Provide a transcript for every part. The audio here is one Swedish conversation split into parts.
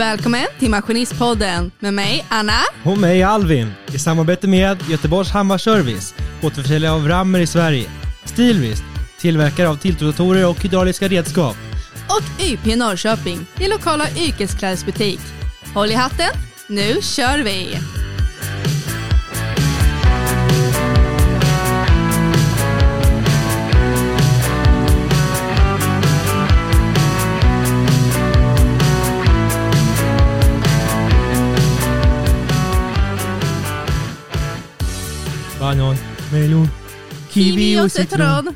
Välkommen till Maskinistpodden med mig Anna. Och mig Alvin i samarbete med Göteborgs Hammarservice, återförsäljare av rammer i Sverige. Stilvist, tillverkare av tiltrodatorer och hydrauliska redskap. Och YP Norrköping, din lokala yrkesklädesbutik. Håll i hatten, nu kör vi! Banan, melon, kiwi och citron.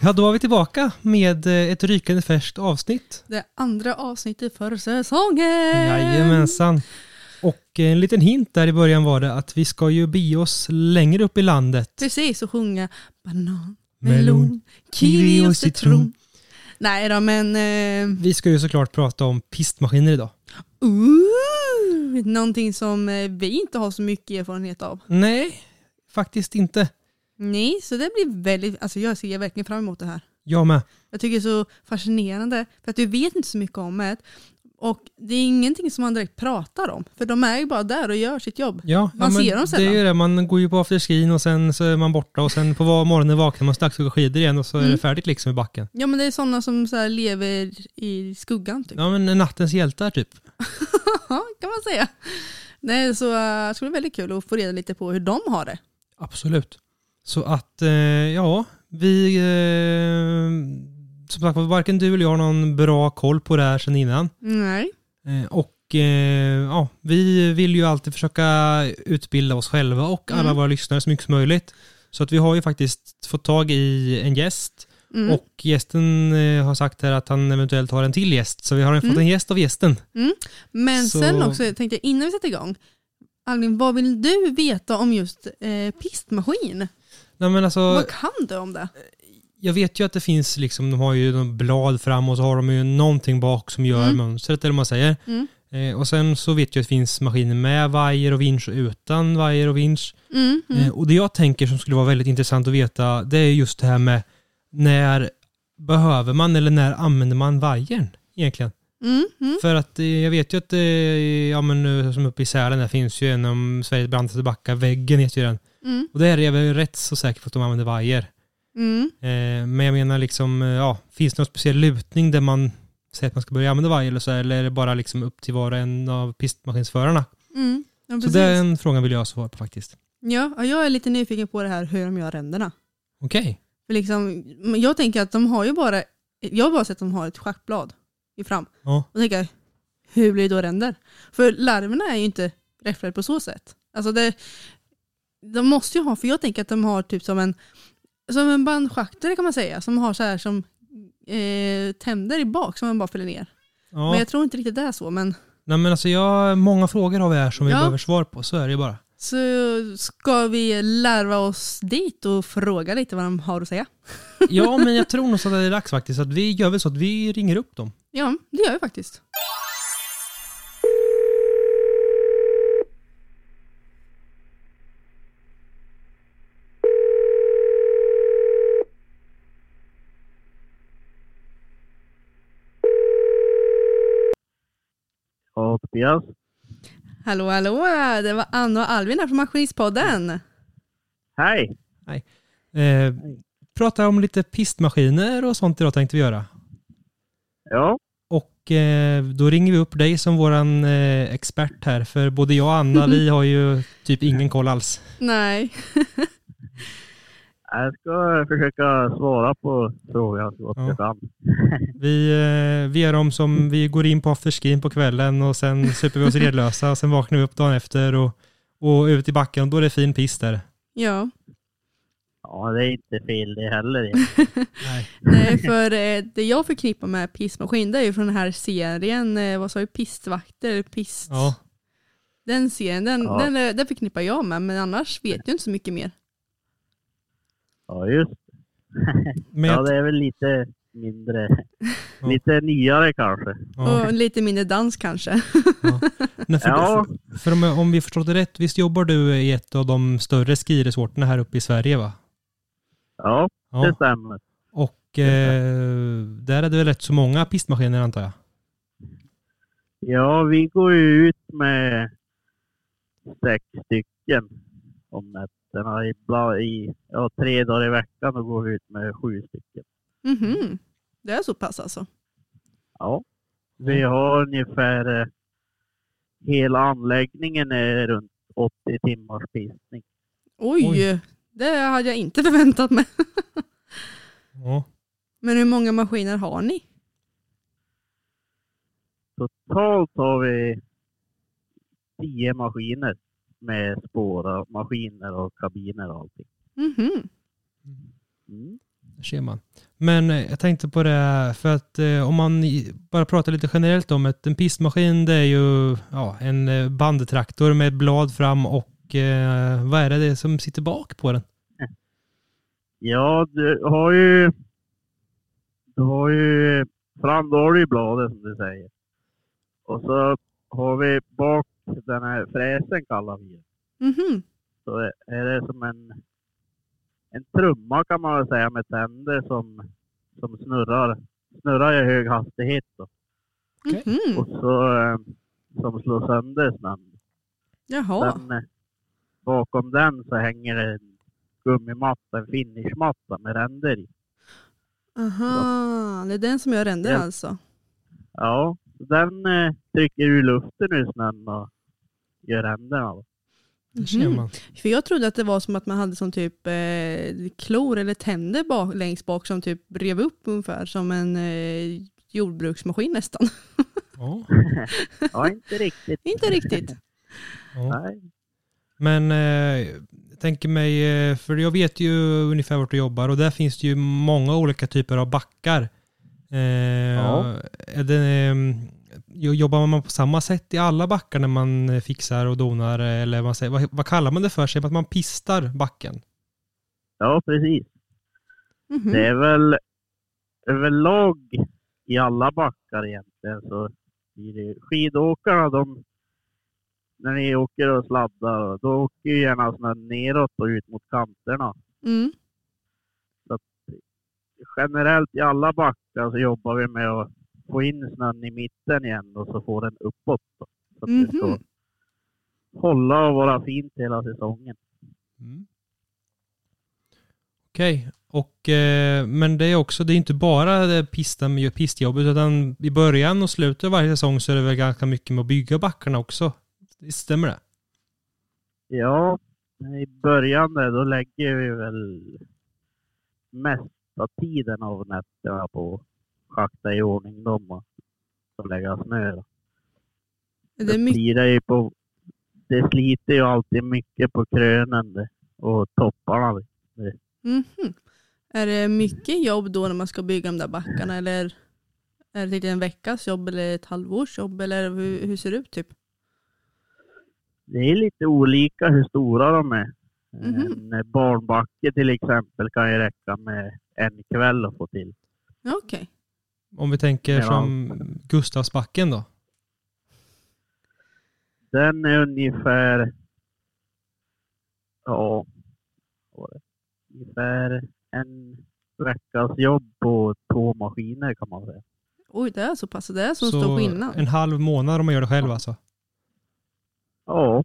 Ja, då var vi tillbaka med eh, ett rykande färskt avsnitt. Det andra avsnittet för säsongen. Jajamensan. Och en liten hint där i början var det att vi ska ju bege oss längre upp i landet. Precis, och sjunga banan, Melon, melon, kiwi och citron. Nej då, men... Uh, Vi ska ju såklart prata om pistmaskiner idag. uh, någonting som eh, vi inte har så mycket erfarenhet av. Nej, faktiskt inte. Nej, så det blir väldigt... Alltså jag ser verkligen fram emot det här. Jag med. Jag tycker det är så fascinerande, för att du vet inte så mycket om det. Och det är ingenting som man direkt pratar om, för de är ju bara där och gör sitt jobb. Ja, Man ja, ser dem Det sällan. är ju det, man går ju på afterskin och sen så är man borta och sen på morgonen vaknar man strax och går skidor igen och så är Mm. det färdigt liksom i backen. Ja men det är sådana som så lever i skuggan typ. Ja men nattens hjältar typ. Kan man säga. Nej, så uh, det skulle bli väldigt kul att få reda lite på hur de har det. Absolut. Så att, eh, ja, vi... Eh, som sagt var, varken du eller jag har någon bra koll på det här sedan innan. Nej. Eh, och ja, vi vill ju alltid försöka utbilda oss själva och alla Mm. våra lyssnare så mycket som möjligt. Så att vi har ju faktiskt fått tag i en gäst Mm. och gästen har sagt här att han eventuellt har en till gäst. Så vi har fått Mm. en gäst av gästen. Men så- sen också tänkte jag innan vi sätter igång. Albin, vad vill du veta om just eh, pistmaskin? Nej, men alltså, vad kan du om det? jag vet ju att det finns liksom, de har ju blad fram och så har de ju någonting bak som gör Mm. mönstret eller vad man säger. Mm. Eh, och sen så vet jag att det finns maskiner med vajer och vinsch och utan vajer och vinsch. Mm, mm. Eh, och det jag tänker som skulle vara väldigt intressant att veta det är just det här med när behöver man eller när använder man vajern egentligen? Mm, mm. För att eh, jag vet ju att, eh, ja men nu som uppe i Sälen där finns ju en av Sveriges brantaste backar, väggen heter ju den. Mm, Och där är jag väl rätt så säker på att de använder vajer. mm. Eh, men jag menar liksom, eh, ja, finns det någon speciell lutning där man säger att man ska börja använda vajer eller så, eller är det bara liksom upp till var och en av pistmaskinsförarna? Mm. Ja, Så den frågan vill jag ha svar på faktiskt. Ja, och jag är lite nyfiken på det här hur de gör ränderna. Okej. För liksom, jag tänker att de har ju bara, jag har bara sett att de har ett schackblad i fram. Ja. Och tänker jag, hur blir det då ränder? För larverna är ju inte räfflade på så sätt. Alltså det, de måste ju ha, för jag tänker att de har typ som en, som en bandschaktare kan man säga, som har så här som eh, tänder i bak som man bara fäller ner. Ja. Men jag tror inte riktigt det är så. Men Nej men alltså jag, många frågor har vi här som vi Ja. behöver svar på, så är det ju bara. så ska vi larva oss dit och fråga lite vad de har att säga. Ja men jag tror nog så att det är dags faktiskt, att vi gör väl så att vi ringer upp dem. Ja, det gör vi faktiskt. Ja. Hallå, hallå! Det var Anna och Alvin här från Maskinistpodden. Hej! Eh, prata om lite pistmaskiner och sånt idag tänkte vi göra. Ja, Och eh, då ringer vi upp dig som våran eh, expert här, för både jag och Anna, vi har ju typ ingen koll alls. Nej. jag ska försöka svara på frågan så gott Ja. jag kan. Vi, eh, vi är de som, vi går in på afterskin på kvällen och sen super vi oss redlösa och sen vaknar vi upp dagen efter och, och ut i backen och då är det fin pist där. Ja. Ja, det är inte fel det heller. Nej. Nej, för eh, det jag förknippar med pistmaskin det är ju från den här serien, eh, vad sa vi, pistvakter, pist... Ja, Den serien, den, Ja. den, eh, den förknippar jag med, men annars vet jag inte så mycket mer. Ja, just men Ja, jag, det är väl lite mindre, Ja. lite nyare kanske. ja, Och lite mindre dans kanske. Nej, för, Ja. för, för om, om vi förstått det rätt, visst jobbar du i ett av de större skiresorterna här uppe i Sverige va? Ja, det Ja. stämmer. Och eh, där är det väl rätt så många pistmaskiner antar jag? Ja, vi går ju ut med sex stycken om nätterna. Ibland i, ja, tre dagar i veckan då går vi ut med sju stycken. Mhm. Det är så pass alltså? Ja, vi har ungefär eh, hela anläggningen är runt 80 timmars pistning. Oj, Oj. Det hade jag inte förväntat mig. Ja. Men hur många maskiner har ni? Totalt har vi 10 maskiner med spåra maskiner och kabiner och allting. Mhm. Mm. Där ser man. Men eh, jag tänkte på det, för att eh, om man bara pratar lite generellt om det. En pistmaskin det är ju ja, en eh, bandtraktor med blad fram och eh, vad är det, som sitter bak på den? Ja, du har ju... Du har ju... Fram då har du ju bladet som du säger. Och så har vi bak den här fräsen kallar vi det. Mhm. Så är det som en, en trumma kan man väl säga med tänder som, som snurrar, snurrar i hög hastighet. Då. Okej. Mhm. Och så eh, som slår sönder snön. Jaha. Sen, eh, bakom den så hänger det en gummimatta, en finishmatta med ränder i. Aha, det är den som gör ränder Ja. alltså? Ja, den eh, trycker ur luften ur snön och gör ränderna. man. För jag trodde att det var som att man hade som typ eh, klor eller tänder bak, längst bak som typ rev upp ungefär som en eh, jordbruksmaskin nästan. Ja. Ja, inte riktigt. Inte riktigt. Ja. Nej. Men eh, jag tänker mig, eh, för jag vet ju ungefär vart du jobbar och där finns det ju många olika typer av backar. Eh, Ja. är det, eh, jobbar man på samma sätt i alla backar när man eh, fixar och donar? Eller vad, säger, vad, vad kallar man det för? Säger man att man pistar backen? Ja, precis. Mhm. Det är väl överlag i alla backar egentligen så blir det skidåkarna de när ni åker och sladdar då åker ju gärna snön neråt och ut mot kanterna. Mm. Generellt i alla backar så jobbar vi med att få in snön i mitten igen och så få den uppåt. Då, så att det ska Mhm. hålla och vara fint hela säsongen. Mm. Okej, och eh, men det är också, det är inte bara det pista med pistjobbet utan i början och slutet av varje säsong så är det väl ganska mycket med att bygga backarna också. Stämmer det? Ja, i början där, då lägger vi väl mesta tiden av nätterna på att schakta i ordning dem och lägga snö. Då. Det mycket, det, ju på, det sliter ju alltid mycket på krönen och topparna. mhm. Är det mycket jobb då när man ska bygga de där backarna eller är det en veckas jobb eller ett halvårs jobb eller hur, hur ser det ut typ? Det är lite olika hur stora de är. Mhm. En barnbacke till exempel kan ju räcka med en kväll att få till. Okej. Om vi tänker Ja. som Gustavsbacken då? Den är ungefär, ja, ungefär en veckas jobb på två maskiner kan man säga. Oj, det är så pass. Det är så stor skillnad. en halv månad om man gör det själv alltså? Ja,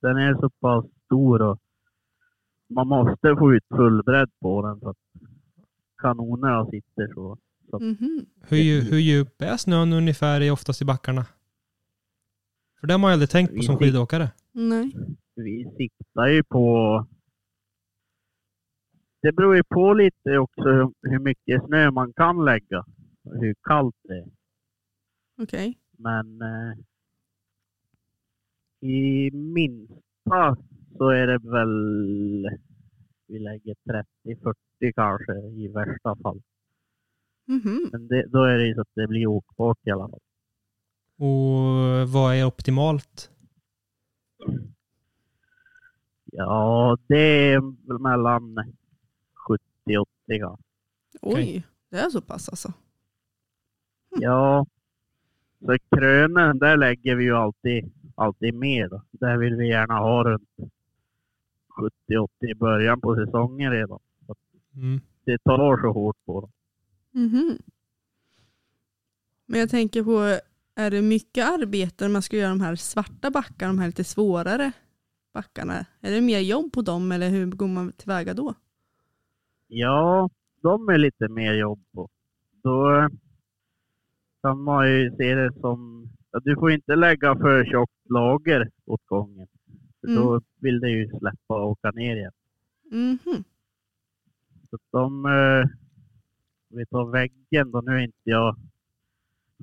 den är så pass stor och man måste få ut full bredd på den så att kanonerna sitter så. Mhm. Hur, dju- hur djup är snön ungefär i oftast i backarna? För det har man ju aldrig tänkt på som skidåkare. Nej. Vi siktar ju på... Det beror ju på lite också hur, hur mycket snö man kan lägga och hur kallt det är. Okej. Men eh, i minsta så är det väl vi lägger 30-40 kanske i värsta fall. Mhm. Men det, då är det ju så att det blir åkbart i alla fall. Och vad är optimalt? Ja, det är mellan 70 80 kanske. Oj, det är så pass alltså. Ja, så krönen där lägger vi ju alltid, alltid mer. Då. Där vill vi gärna ha runt 70-80 i början på säsongen redan. Mm. Det tar så hårt på dem. Mhm. Men jag tänker på, är det mycket arbete när man ska göra de här svarta backarna, de här lite svårare backarna? Är det mer jobb på dem eller hur går man tillväga då? Ja, de är lite mer jobb på. Då kan man ju se det som... Ja, du får inte lägga för tjockt lager åt gången. För Mm. Då vill det ju släppa och åka ner igen. Mhm. Så de... Eh, vi tar väggen då. Nu är inte jag,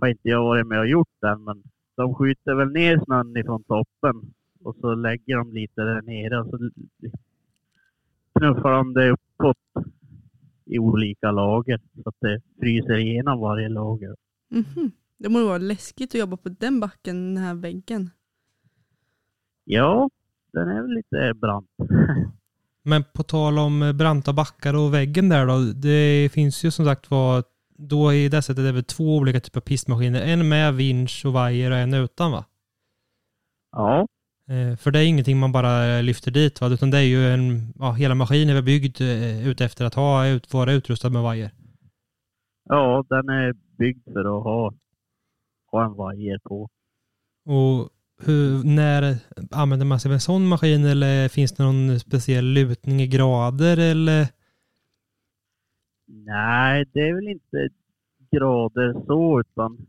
har inte jag varit med och gjort den, men de skjuter väl ner snön ifrån toppen och så lägger de lite där nere och så knuffar de det uppåt i olika lager så att det fryser igenom varje lager. Mhm. Det borde vara läskigt att jobba på den backen, den här väggen. Ja, den är väl lite brant. Men på tal om eh, branta backar och väggen där då. Det finns ju som sagt var, då i det sättet är det väl två olika typer av pistmaskiner. En med vinsch och vajer och en utan va? Ja, Eh, För det är ingenting man bara lyfter dit va? Utan det är ju en, ja hela maskinen är byggd eh, ut efter att ha, ut, vara utrustad med vajer. ja, den är byggd för att ha, ha en vajer på. Och hur, när använder man sig av en sån maskin eller finns det någon speciell lutning i grader eller? Nej, det är väl inte grader så, utan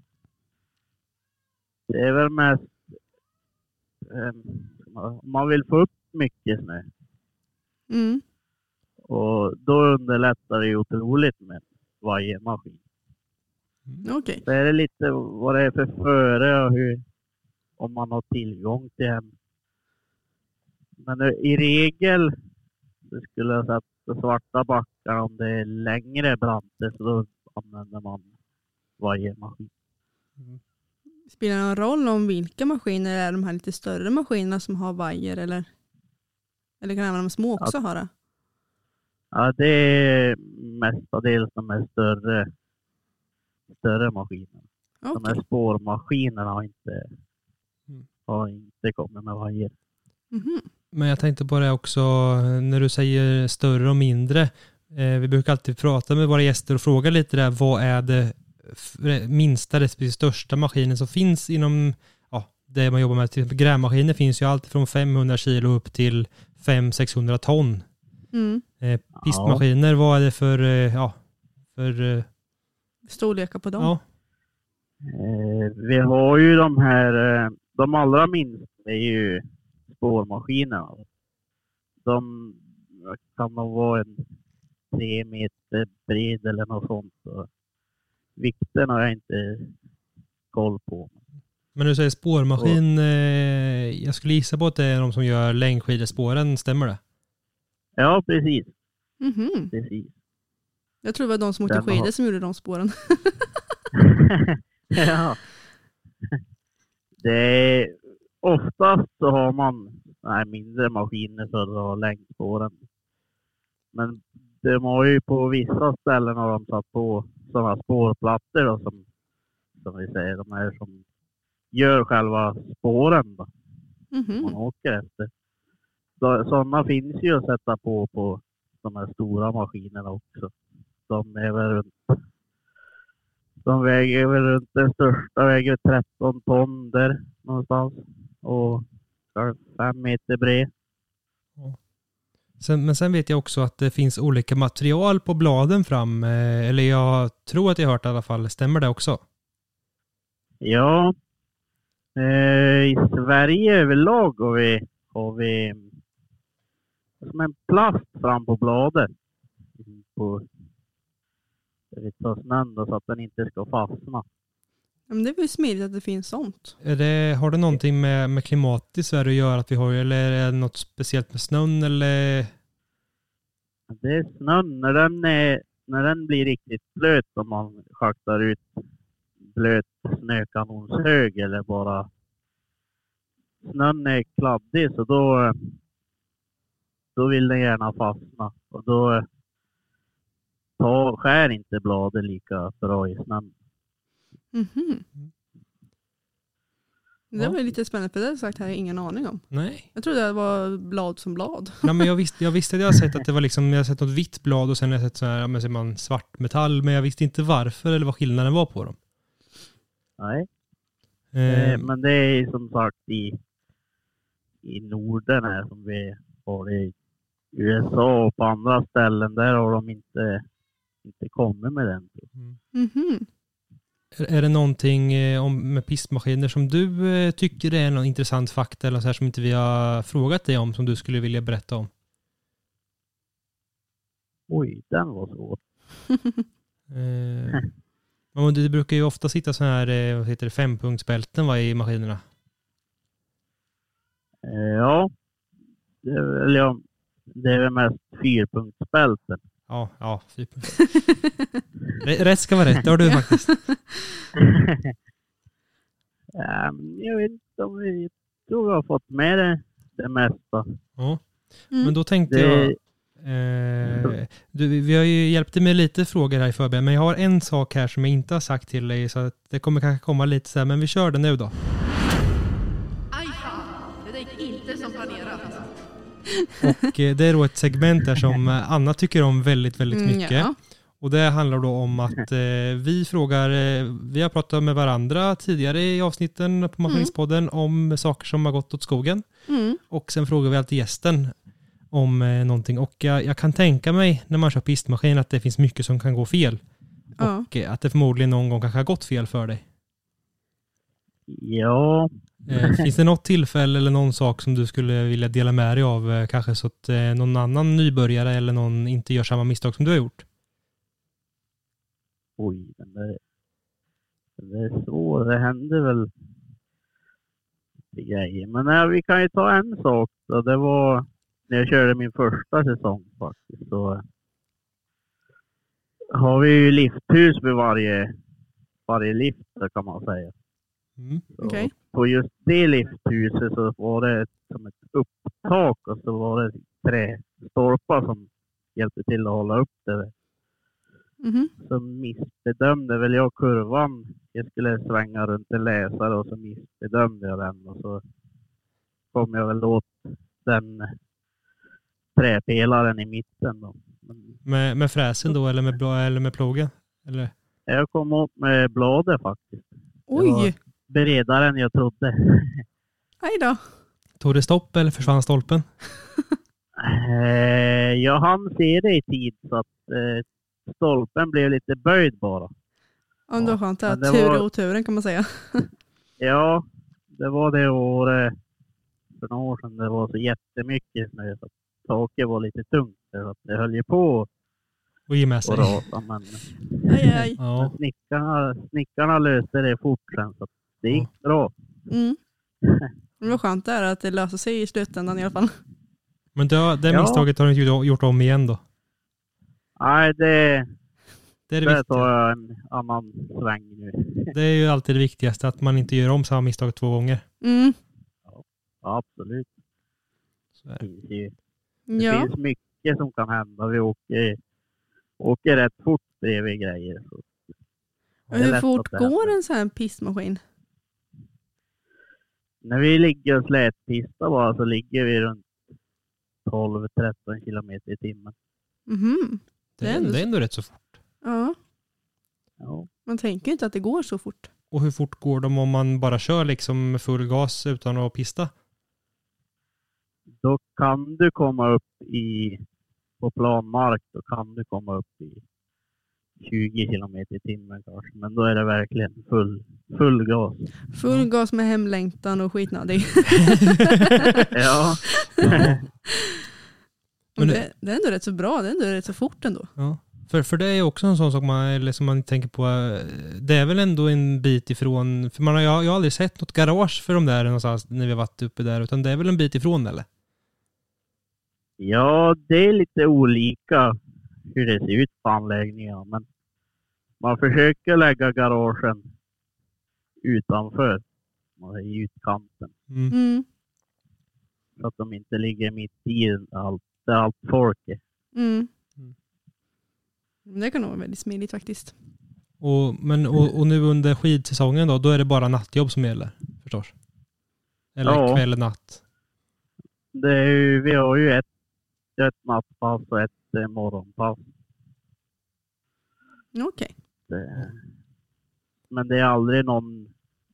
det är väl mest om man vill få upp mycket snö. Mm. Och då underlättar det otroligt med varje maskin. Så är det lite vad det är för före och hur, om man har tillgång till en. Men i regel så skulle jag säga att svarta backar om det är längre branter så då använder man varje maskin. Spelar det någon roll om vilka maskiner är de här lite större maskinerna som har vajer eller? Eller kan även de små också ha det? Ja, det är mestadels de här större, större maskinerna. De Okej. här spårmaskinerna har inte, Mm. har inte kommit med vajer. Mhm. Men jag tänkte på det också när du säger större och mindre. Eh, vi brukar alltid prata med våra gäster och fråga lite där, vad är det minsta respektive största maskinen som finns inom ja, det man jobbar med? Till exempel grävmaskiner finns ju alltid från 500 kilo upp till 500-600 ton. Mm. Eh, pistmaskiner, vad är det för, eh, ja, för, eh, Storlekar på dem? ja, Eh, vi har ju de här, eh, de allra minsta är ju spårmaskinerna. De kan nog vara en tre meter bred eller något sånt. Och vikten har jag inte koll på. men du säger spårmaskin, eh, jag skulle gissa på att det är de som gör längdskidespåren, stämmer det? Ja, precis. Mhm. precis. Jag tror det var de som åkte skidor som gjorde de spåren. ja. Det är, oftast så har man nej, mindre maskiner för att dra längdspåren. Men de har ju på vissa ställen har de satt på sådana spårplattor då, som, som vi säger, de här som gör själva spåren då, man Mhm. åker efter. Så, sådana finns ju att sätta på på de här stora maskinerna också. De är väl runt de väger väl runt, den största väger 13 ton där någonstans. Och kanske fem meter bred. Sen, men sen vet jag också att det finns olika material på bladen fram, eh, eller jag tror att jag har hört i alla fall. Stämmer det också? Ja. Eh, I Sverige överlag har vi, har vi som en plast fram på bladet. På, snön då, så att den inte ska fastna. Men det är väl smidigt att det finns sånt. Är det, har det någonting med, med klimatet i Sverige att göra att vi har, eller är det något speciellt med snön eller? Det är snön, när den, är, när den blir riktigt blöt om man schaktar ut blöt snökanonshög eller bara snön är kladdig så då, då vill den gärna fastna och då ta, skär inte bladet lika bra i snön. Mhm. Det Ja. var lite spännande för det jag sagt här ingen aning om. Nej. Jag trodde det var blad som blad. Ja, men jag, visste, jag visste att jag sett att det var liksom, jag sett något vitt blad och sen har jag sett så här, men ser man svart metall, men jag visste inte varför eller vad skillnaden var på dem. Nej. Eh, Eh, Men det är som sagt i, i Norden här som vi har det i USA och på andra ställen. Där har de inte, inte kommit med den. Mhm. är, är det någonting eh, om, med pistmaskiner som du eh, tycker är någon intressant fakta eller så här som inte vi har frågat dig om som du skulle vilja berätta om? Oj, den var svår. Eh, det brukar ju ofta sitta så här, eh, vad heter det, fempunktsbälten va, i maskinerna. Eh, Ja, det är väl, ja, det är mest fyrpunktsbälten. Ja, ja. Typ. Rätt ska vara rätt, det har du faktiskt. Ja, men jag vet inte om vi jag tror vi har fått med det, det mesta. Ja. Mm. Men då tänkte Det, jag, eh, du, vi- har ju hjälpt dig med lite frågor här i förberedelse, men jag har en sak här som jag inte har sagt till dig, så att det kommer kanske komma lite så här, men vi kör det nu då. Och eh, det är då ett segment där som eh, Anna tycker om väldigt, väldigt Mm, mycket. ja. Och det handlar då om att eh, vi frågar, eh, vi har pratat med varandra tidigare i avsnitten på Maskinistpodden om saker som har gått åt skogen. Mm. Och sen frågar vi alltid gästen om eh, någonting. Och jag, jag kan tänka mig när man kör pistmaskin att det finns mycket som kan gå fel. Ja. Och eh, att det förmodligen någon gång kanske har gått fel för dig. ja, finns det något tillfälle eller någon sak som du skulle vilja dela med dig av? Eh, kanske så att eh, någon annan nybörjare eller någon inte gör samma misstag som du har gjort? oj, den där, den där är svår. Det händer väl lite grejer. Men nej, vi kan ju ta en sak då. Det var när jag körde min första säsong faktiskt. Så har vi ju lifthus vid varje, varje lift kan man säga. Mm. Okej. På just det lifthuset så var det som ett upptak och så var det tre stolpar som hjälpte till att hålla upp det. Mhm. Så missbedömde väl jag kurvan. Jag skulle svänga runt en läsare och så missbedömde jag den och så kom jag väl åt den träpelaren i mitten. Då. Med, med fräsen då eller med, eller med plogen? Eller? jag kom åt med bladet faktiskt. Oj, Bredare än jag trodde. aj då. Tog det stopp eller försvann stolpen? Eh, jag hann se det i tid så att eh, stolpen blev lite böjd bara. Ja, det var skönt. Var det tur var- i oturen kan man säga. Ja, det var det året för några år sedan det var så jättemycket snö så att taket var lite tungt. Så att det höll ju på Och ge med att sig? rasa. Men Aj, aj. Ja. snickarna, snickarna löste det fort sen så att det gick bra. Mm. Det var skönt där att det löser sig i slutändan i alla fall. Men det, det Ja. misstaget har du inte gjort om igen då? Nej, det, Det är det, viktiga. tar jag en annan sväng nu. Det är ju alltid det viktigaste, att man inte gör om samma misstag två gånger. Mm. Ja, absolut. Så är Det det. finns, ju, det Ja. finns mycket som kan hända. Vi åker, åker rätt fort bredvid grejer. Så det Hur fort det går en sån här pistmaskin? När vi ligger och slätpistar bara så ligger vi runt 12-13 kilometer i timmen. Mhm. Det, är ändå- det är ändå rätt så fort. Ja, Ja. man tänker inte att det går så fort. Och hur fort går de om man bara kör liksom med full gas utan att pista? Då kan du komma upp i, på plan mark, då kan du komma upp i 20 kilometer i timmen kanske. Men då är det verkligen full, full gas. Full gas med hemlängtan och skitnödig. Ja. Ja. Men det- det, är ändå rätt så bra, det är ändå rätt så fort ändå. Ja. För, för det är också en sån sak man, eller som man tänker på, det är väl ändå en bit ifrån, för man har, jag, jag har aldrig sett något garage för de där någonstans när vi har varit uppe där, utan det är väl en bit ifrån eller? ja, det är lite olika hur det ser ut på anläggningen. Men man försöker lägga garagen utanför, i utkanten. Mm. Mm. Så att de inte ligger mitt i allt, där allt folk är. Mm. Mm. Det kan nog vara väldigt smidigt faktiskt. Och, men, och, och nu under skidsäsongen då, då är det bara nattjobb som gäller förstås? Eller Ja. kväll natt? Det är ju, vi har ju ett, ett nattpass och ett eh, morgonpass. Okej. Det, men det är aldrig någon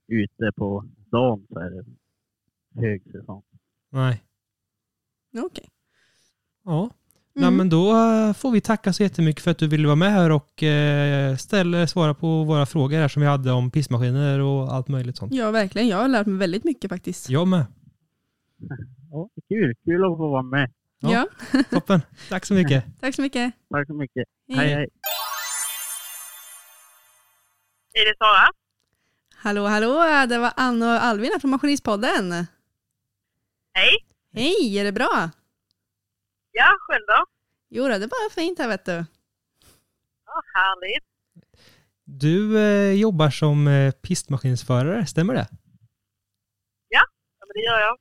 ute på dagen så är det högsäsong. Nej. Okej. Ja. Mm. Nej, men då eh, får vi tacka så jättemycket för att du ville vara med här och eh, ställa, svara på våra frågor här som vi hade om pissmaskiner och allt möjligt sånt. Ja, verkligen. Jag har lärt mig väldigt mycket faktiskt. Jag med. Ja, kul, kul att få vara med. Ja. Ja. Toppen. Tack så mycket. Tack så mycket. Tack så mycket. Hej. hej. hej. Är det Sara? Hallå, hallå. Det var Anna och Alvin här från Maskinistpodden. Hej. Hej, är det bra? Ja, själv då? Jo, det är bara fint här vet du. Ja, härligt. Du eh, jobbar som eh, pistmaskinsförare, stämmer det? Ja, men det gör jag.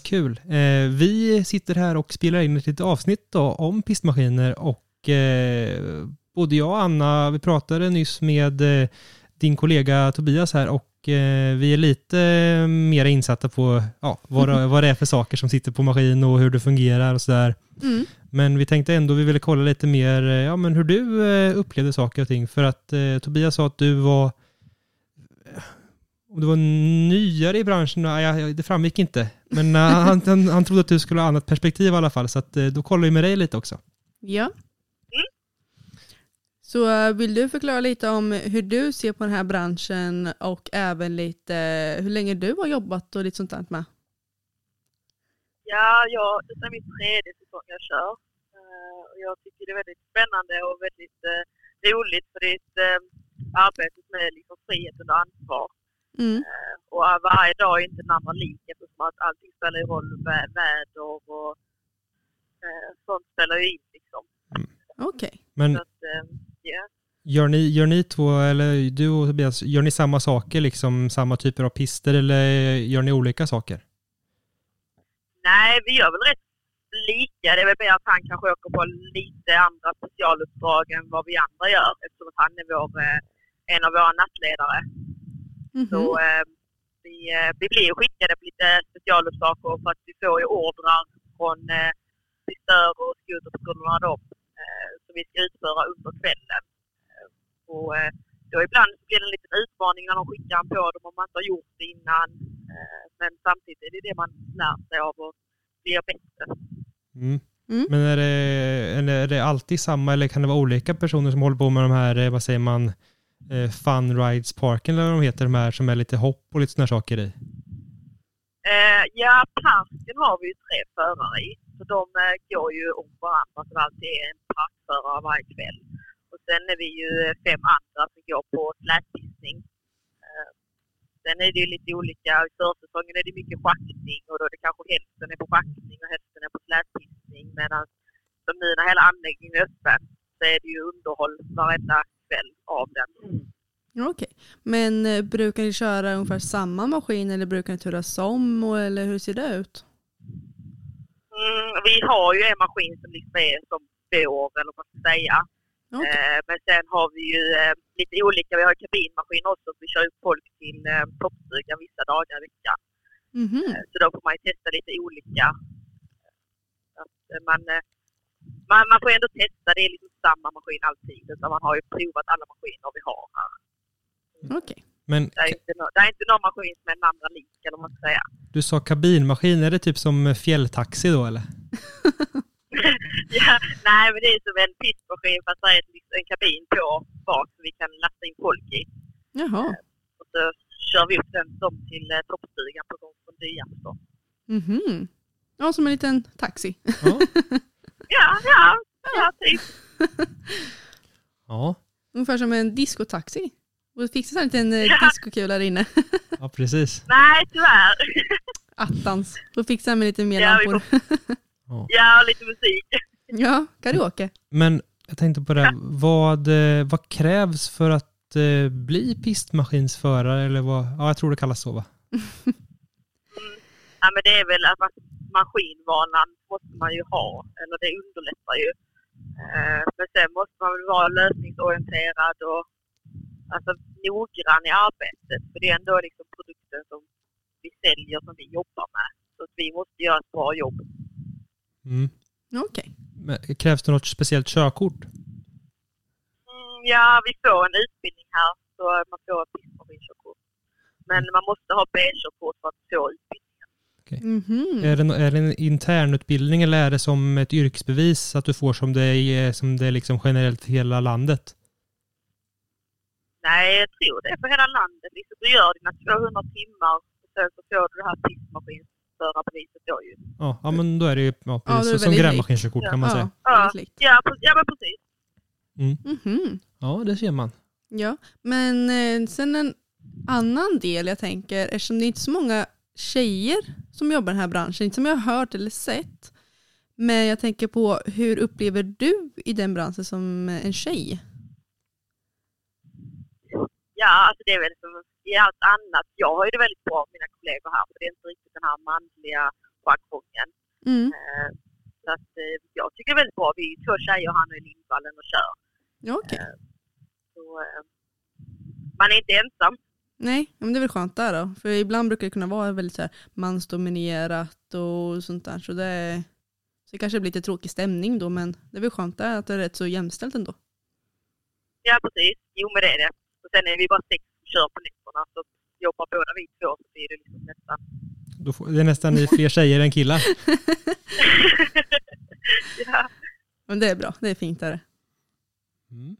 Vad kul. Eh, vi sitter här och spelar in ett litet avsnitt då, om pistmaskiner och eh, både jag och Anna, vi pratade nyss med eh, din kollega Tobias här och vi är lite mer insatta på ja, vad, det- vad det är för saker som sitter på maskin och hur det fungerar och sådär. Mm. Men vi tänkte ändå vi ville kolla lite mer ja, men hur du upplevde saker och ting. För att eh, Tobias sa att du var om du var nyare i branschen, nej, det framgick inte. Men eh, han, han, han trodde att du skulle ha annat perspektiv i alla fall, så att, eh, då kollar vi med dig lite också. Ja. Så eh, vill du förklara lite om hur du ser på den här branschen och även lite hur länge du har jobbat och lite sånt där med? Ja, jag, det är min tredje säsong jag kör. Och jag tycker det är väldigt spännande och väldigt roligt för det är ett arbete med liksom frihet under ansvar. Mm. Och varje dag är inte den andra lik eftersom att allting spelar roll. Vä- väder och eh, sånt spelar ju in liksom. Okej. Men Så att, eh, ja. gör ni, gör ni två, eller du och Tobias, gör ni samma saker, liksom samma typer av pister eller gör ni olika saker? Nej, vi gör väl rätt lika. Det är väl mer att han kanske åker på lite andra specialuppdrag än vad vi andra gör eftersom att han är vår, eh, en av våra nattledare. Mhm. Så eh, vi, eh, vi blir ju skickade på lite specialuppdrag för att vi får ju ordrar från eh, Sistör och skoterpatrullerna då, eh, som vi ska utföra under kvällen. Eh, och eh, då ibland så blir det en liten utmaning när de skickar en på dem om man inte har gjort det innan. Eh, men samtidigt är det det man lär sig av och blir bättre. Mm. Mm. Men är det, är det alltid samma eller kan det vara olika personer som håller på med de här, vad säger man, eh, Fun Rides Parken eller vad de heter, de här som är lite hopp och lite sådana saker i? Eh, ja, parken har vi ju tre förare i. Så de eh, går ju om varandra så det alltid är en parkförare varje kväll. Och sen är vi ju fem andra som går på slätpistning. Eh, sen är det ju lite olika. I försäsongen är det mycket schaktning och då är det kanske hälften är på schaktning och hälften är på slätpistning. Medan som nu när hela anläggningen är öppen så är det ju underhåll varenda kväll av den. Okej. Men eh, brukar ni köra ungefär samma maskin eller brukar ni turas om och, eller hur ser det ut? Mm, vi har ju en maskin som liksom är som vår, eller vad man ska säga. Okej. Eh, men sen har vi ju eh, lite olika, vi har kabinmaskin också, så vi kör ut folk till eh, toppstugan vissa dagar i veckan. Mhm. Eh, så då får man ju testa lite olika. Att, eh, man, man, man får ändå testa, det är liksom samma maskin alltid. Utan man har ju provat alla maskiner vi har här. Okej. Men Det är inte, no- det är inte någon maskin som är den andra lik, eller vad man ska säga. du sa kabinmaskin, är det typ som fjälltaxi då eller? ja, nej, men det är som en pistmaskin fast det är en kabin på bak som vi kan lasta in folk i. Jaha. Och så kör vi upp den dem till eh, toppstugan på gång från. Mhm. Ja, som en liten taxi. Ja. Ja, ja, ja, typ. Ja, Ungefär som en diskotaxi. Och fixa en liten eh, Ja. diskokula där inne. ja precis. Nej, tyvärr. Attans. Får fixa med lite mer Ja, lampor. Ja. Ja, lite musik. Ja, karaoke. Men jag tänkte på det, vad, eh, vad krävs för att eh, bli pistmaskinsförare eller vad, ja jag tror det kallas så va? Ja, men det är väl att man, maskinvanan måste man ju ha, eller det underlättar ju. Eh, men sen måste man väl vara lösningsorienterad och alltså, noggrann i arbetet. För det är ändå liksom produkten som vi säljer, som vi jobbar med. Så att vi måste göra ett bra jobb. Mm. Okej. Men Krävs det något speciellt körkort? Mm, ja, vi får en utbildning här så man får ett pistmaskinkörkort. Men man måste ha B-körkort för att få Mhm. Är, det, är det en internutbildning eller är det som ett yrkesbevis att du får som det är, som det är liksom generellt i hela landet? Nej, jag tror det är för hela landet. Liksom, du gör dina 200 timmar och sen så får du det här pistmaskinsförarbeviset då ju. Ja, ja men då är det ju ja, Ja, precis, det är som grävmaskinskörkort kan man säga. Ja. Ja, ja men precis. Mhm. Ja, det ser man. Ja, men eh, sen en annan del jag tänker, eftersom det är inte så många tjejer som jobbar i den här branschen, inte som jag har hört eller sett, men jag tänker på hur upplever du i den branschen som en tjej? Ja, alltså det är väl som i allt annat. Jag har ju det väldigt bra med mina kollegor här för det är inte riktigt den här manliga jargongen. Mm. Eh, Så att eh, jag tycker det är väldigt bra. Vi är två tjejer, han är i Lindvallen och kör. Ja. Så eh, man är inte ensam. Nej, men det är väl skönt där då. För ibland brukar det kunna vara väldigt så här mansdominerat och sånt där. Så det, så det kanske blir lite tråkig stämning då, men det är väl skönt där att det är rätt så jämställt ändå. Ja, precis. Jo, men det är det. Och sen är vi bara sex som kör på nätterna. Så jobbar båda vi två så blir det liksom nästan... Då får, det är nästan ni fler tjejer än killar. ja. Men det är bra, det är fint där. Mm.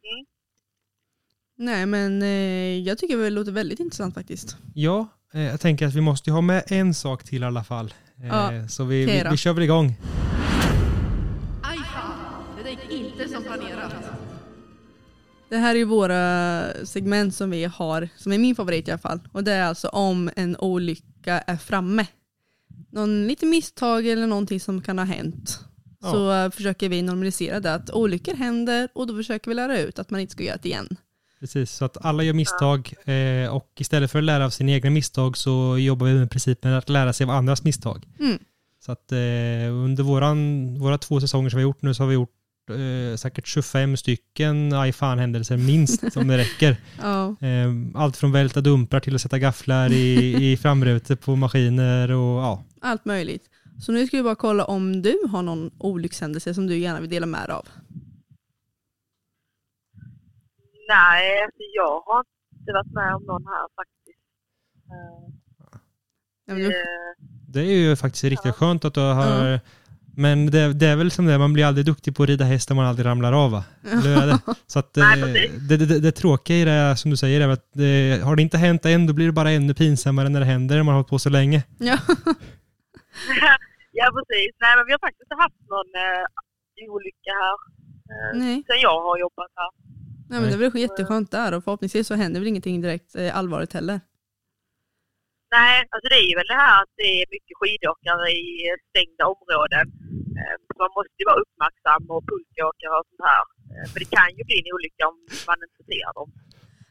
Nej, men eh, jag tycker det låter väldigt intressant faktiskt. Ja, eh, jag tänker att vi måste ha med en sak till i alla fall. Eh, Ja, så vi, vi, vi kör väl igång. Aj fan, det gick inte som planerat. Det här är våra segment som vi har, som är min favorit i alla fall. Och det är alltså om en olycka är framme. Någon lite misstag eller någonting som kan ha hänt. Ja. Så eh, försöker vi normalisera det att olyckor händer och då försöker vi lära ut att man inte ska göra det igen. Precis, så att alla gör misstag eh, och istället för att lära av sina egna misstag så jobbar vi med principen att lära sig av andras misstag. Mm. Så att eh, under våran, våra två säsonger som vi har gjort nu så har vi gjort eh, säkert 25 stycken aj fan händelser minst om det räcker. Eh, allt från välta dumprar till att sätta gafflar i, i framrutor på maskiner och ja. allt möjligt. Så nu ska vi bara kolla om du har någon olyckshändelse som du gärna vill dela med dig av. Nej, alltså jag har inte varit med om någon här faktiskt. Eh, Ja, men du, eh, Det är ju faktiskt riktigt Ja. skönt att du har Men det, det är väl som det, man blir aldrig duktig på att rida häst om man aldrig ramlar av va? Eller hur är det? Så att eh, Nej, precis. det, det, det, det tråkiga i det är, som du säger är att det, har det inte hänt än då blir det bara ännu pinsammare när det händer när man har hållit på så länge. ja. ja, precis. Nej, men vi har faktiskt inte haft någon eh, olycka här eh, Nej. sen jag har jobbat här. Nej, men det är väl jätteskönt där och förhoppningsvis så händer väl ingenting direkt eh, allvarligt heller. Nej, alltså det är ju väl det här att det är mycket skidåkare i stängda områden. Eh, så man måste ju vara uppmärksam och pulkåkare och sånt här. Eh, för det kan ju bli en olycka om man inte ser dem.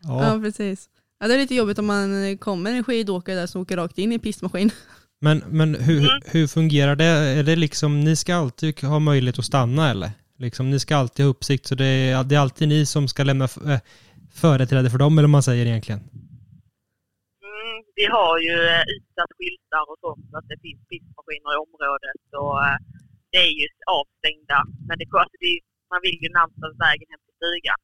Ja, Ja. precis. Ja, det är lite jobbigt om man eh, kommer en skidåkare där som åker rakt in i en pistmaskin. Men, men hur, Mm. hur fungerar det? Är det liksom, ni ska alltid ha möjlighet att stanna eller? Liksom, ni ska alltid ha uppsikt så det är, det är alltid ni som ska lämna äh, företräde för dem eller vad man säger egentligen? Mm, vi har ju eh, utsatt skyltar och sånt så att det finns pistmaskiner i området och eh, det är ju avstängda. Men det, alltså det, man vill ju närmast vägen hem till stugan.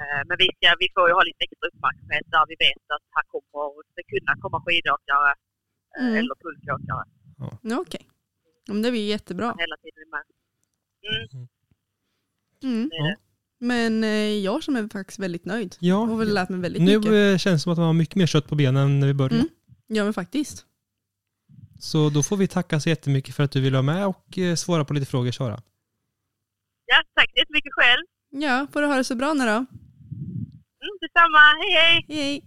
Eh, Men vi, ska, vi får ju ha lite extra uppmärksamhet där vi vet att här kommer det kunna komma skidåkare eh, Mm. eller pulkåkare Ja, Okej. Ja, men det blir jättebra. hela tiden med. Mm, Mm. det. Men eh, jag som är faktiskt väldigt nöjd. Jag har Ja, väl lärt mig väldigt nu mycket. eh, känns det som att man har mycket mer kött på benen när vi började. Mm. Ja men faktiskt. Så då får vi tacka så jättemycket för att du ville vara med och eh, svara på lite frågor Sara. Ja, tack så jättemycket själv. Ja, får du ha det så bra nu då. Mm, detsamma, hej hej! Hej hej.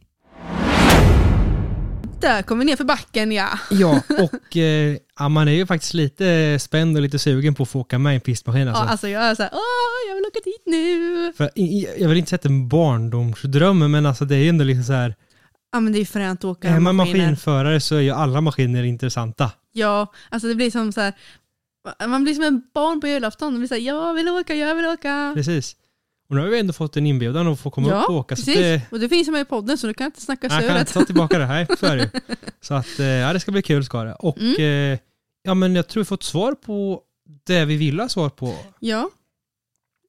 Där kom vi ner för backen ja. Ja, och eh, ja, man är ju faktiskt lite spänd och lite sugen på att få åka med i en pistmaskin. Alltså. Ja, alltså jag är såhär, åh vill åka dit nu. För, jag vill inte säga att det är en barndomsdröm, men alltså det är ju ändå liksom så här, Ja men det är fränt att åka är man maskiner. maskinförare så är ju alla maskiner intressanta. Ja, alltså det blir som så här. Man blir som en barn på julafton. Man blir jag vill åka, jag vill åka. Precis. Och nu har vi ändå fått en inbjudan att få komma upp och åka. precis. Så det, Och det finns ju med i podden så du kan inte snacka jag kan söret. inte ta tillbaka det här, så är det ju. Så att, eh, ja det ska bli kul ska det. Och Mm. eh, ja men jag tror vi fått svar på det vi vill ha svar på. Ja.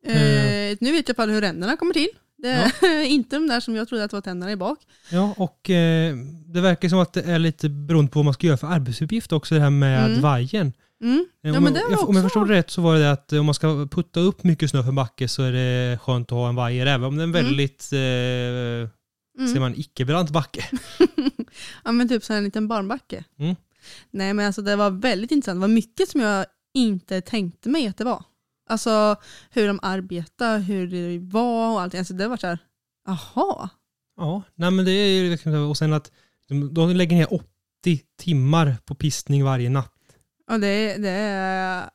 Eh. Eh, nu vet jag fall hur ränderna kommer till. Det är inte de där som jag trodde att var tänderna i bak. Ja, och eh, det verkar som att det är lite beroende på vad man ska göra för arbetsuppgift också det här med Mm. vajern. Mm. Eh, Ja om, men det jag, också... om jag förstod det rätt så var det det att om man ska putta upp mycket snö för en backe så är det skönt att ha en vajer även om det är en Mm. väldigt, eh, Mm. ser man, icke-brant backe. ja men typ så här en liten barnbacke. Mm. Nej men alltså det var väldigt intressant. Det var mycket som jag inte tänkte mig att det var. Alltså hur de arbetar, hur det var och allting. Alltså det var så här, jaha. Ja, nej men det är ju liksom, och sen att de, lägger ner 80 timmar på pistning varje natt. Och det, det är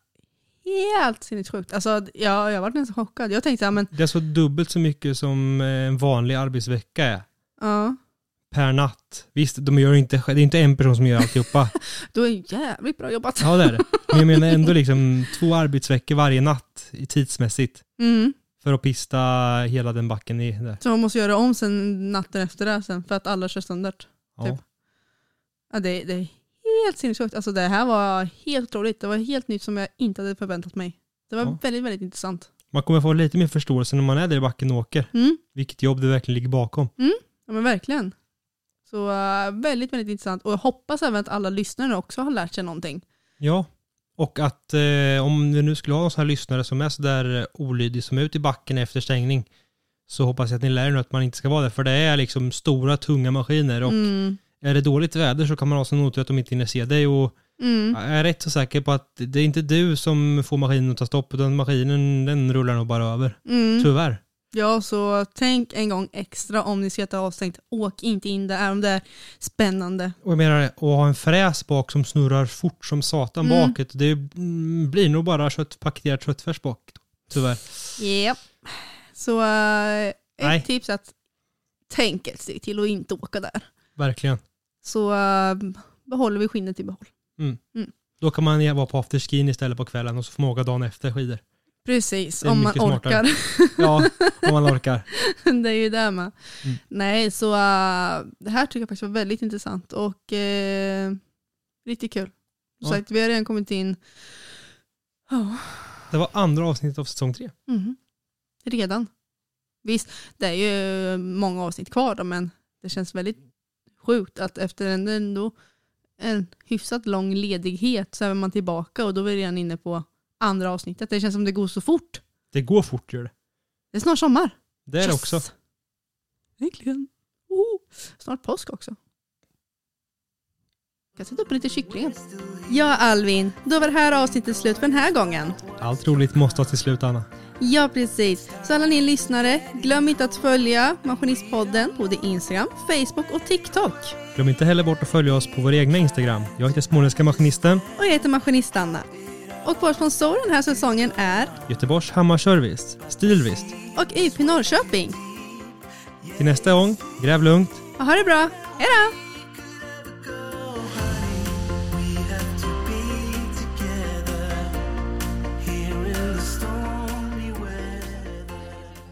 helt sinnessjukt. Alltså jag, jag var nästan chockad. Jag tänkte, ja men Det är så dubbelt så mycket som en vanlig arbetsvecka är. ja, Per natt. Visst, de gör inte, det är inte en person som gör alltihopa. då är jävligt bra jobbat. Ja, det är det. Men jag menar ändå liksom två arbetsveckor varje natt tidsmässigt Mm. för att pista hela den backen i där. Så man måste göra om sen natten efter det sen för att alla kör sönder. Ja. Typ. Ja, det, det är helt sinnessjukt. Alltså det här var helt otroligt. Det var helt nytt som jag inte hade förväntat mig. Det var Ja. väldigt, väldigt intressant. Man kommer få lite mer förståelse när man är där i backen och åker. Mm. Vilket jobb det verkligen ligger bakom. Ja men verkligen. Så uh, väldigt, väldigt intressant. Och jag hoppas även att alla lyssnare också har lärt sig någonting. Ja, och att eh, om vi nu skulle ha någon sån här lyssnare som är sådär eh, olydig som är ute i backen efter stängning så hoppas jag att ni lär er nu att man inte ska vara där för det är liksom stora tunga maskiner och Mm. är det dåligt väder så kan man ha sån otur att de inte hinner se dig och Mm. jag är rätt så säker på att det är inte du som får maskinen att ta stopp utan maskinen den rullar nog bara över. Mm. Tyvärr. Ja, så tänk en gång extra om ni det är avstängt. Åk inte in där, även om det är spännande. Och jag menar, att ha en fräs bak som snurrar fort som satan Mm. bakåt, det mm, blir nog bara kött, paketerat köttfärs bak. Tyvärr. Japp. Så uh, ett Nej. tips är att tänk ett steg till och inte åka där. Verkligen. Så uh, behåller vi skinnet i behåll. Då kan man vara på afterskin istället på kvällen och så får man åka dagen efter skidor. Precis, om man orkar. Ja, om man orkar. det är ju det med. Mm. Nej, så uh, det här tycker jag faktiskt var väldigt intressant och uh, riktigt kul. Ja. Så sagt, vi har redan kommit in Ja, Det var andra avsnittet av säsong tre. mhm. redan. Visst, det är ju många avsnitt kvar då, men det känns väldigt sjukt att efter en, ändå en hyfsat lång ledighet så är man tillbaka och då är vi redan inne på andra avsnittet. Det känns som det går så fort. Det går fort gör det. Det är snart sommar. Det är det Yes! också. Äntligen. Oh, snart påsk också. Jag kan sätta upp lite kyckling. Ja Alvin, då var det här avsnittet slut för den här gången. Allt roligt måste ha till slut Anna. Ja precis. Så alla ni lyssnare, glöm inte att följa Maskinistpodden på både Instagram, Facebook och TikTok. Glöm inte heller bort att följa oss på vår egna Instagram. Jag heter Småländska Maskinisten, Och jag heter Maskinist-Anna. Och vår sponsor den här säsongen är Göteborgs Hammarservice, Stilvist. och UP Norrköping. Till nästa gång, gräv lugnt. Och ha det bra. Hej då!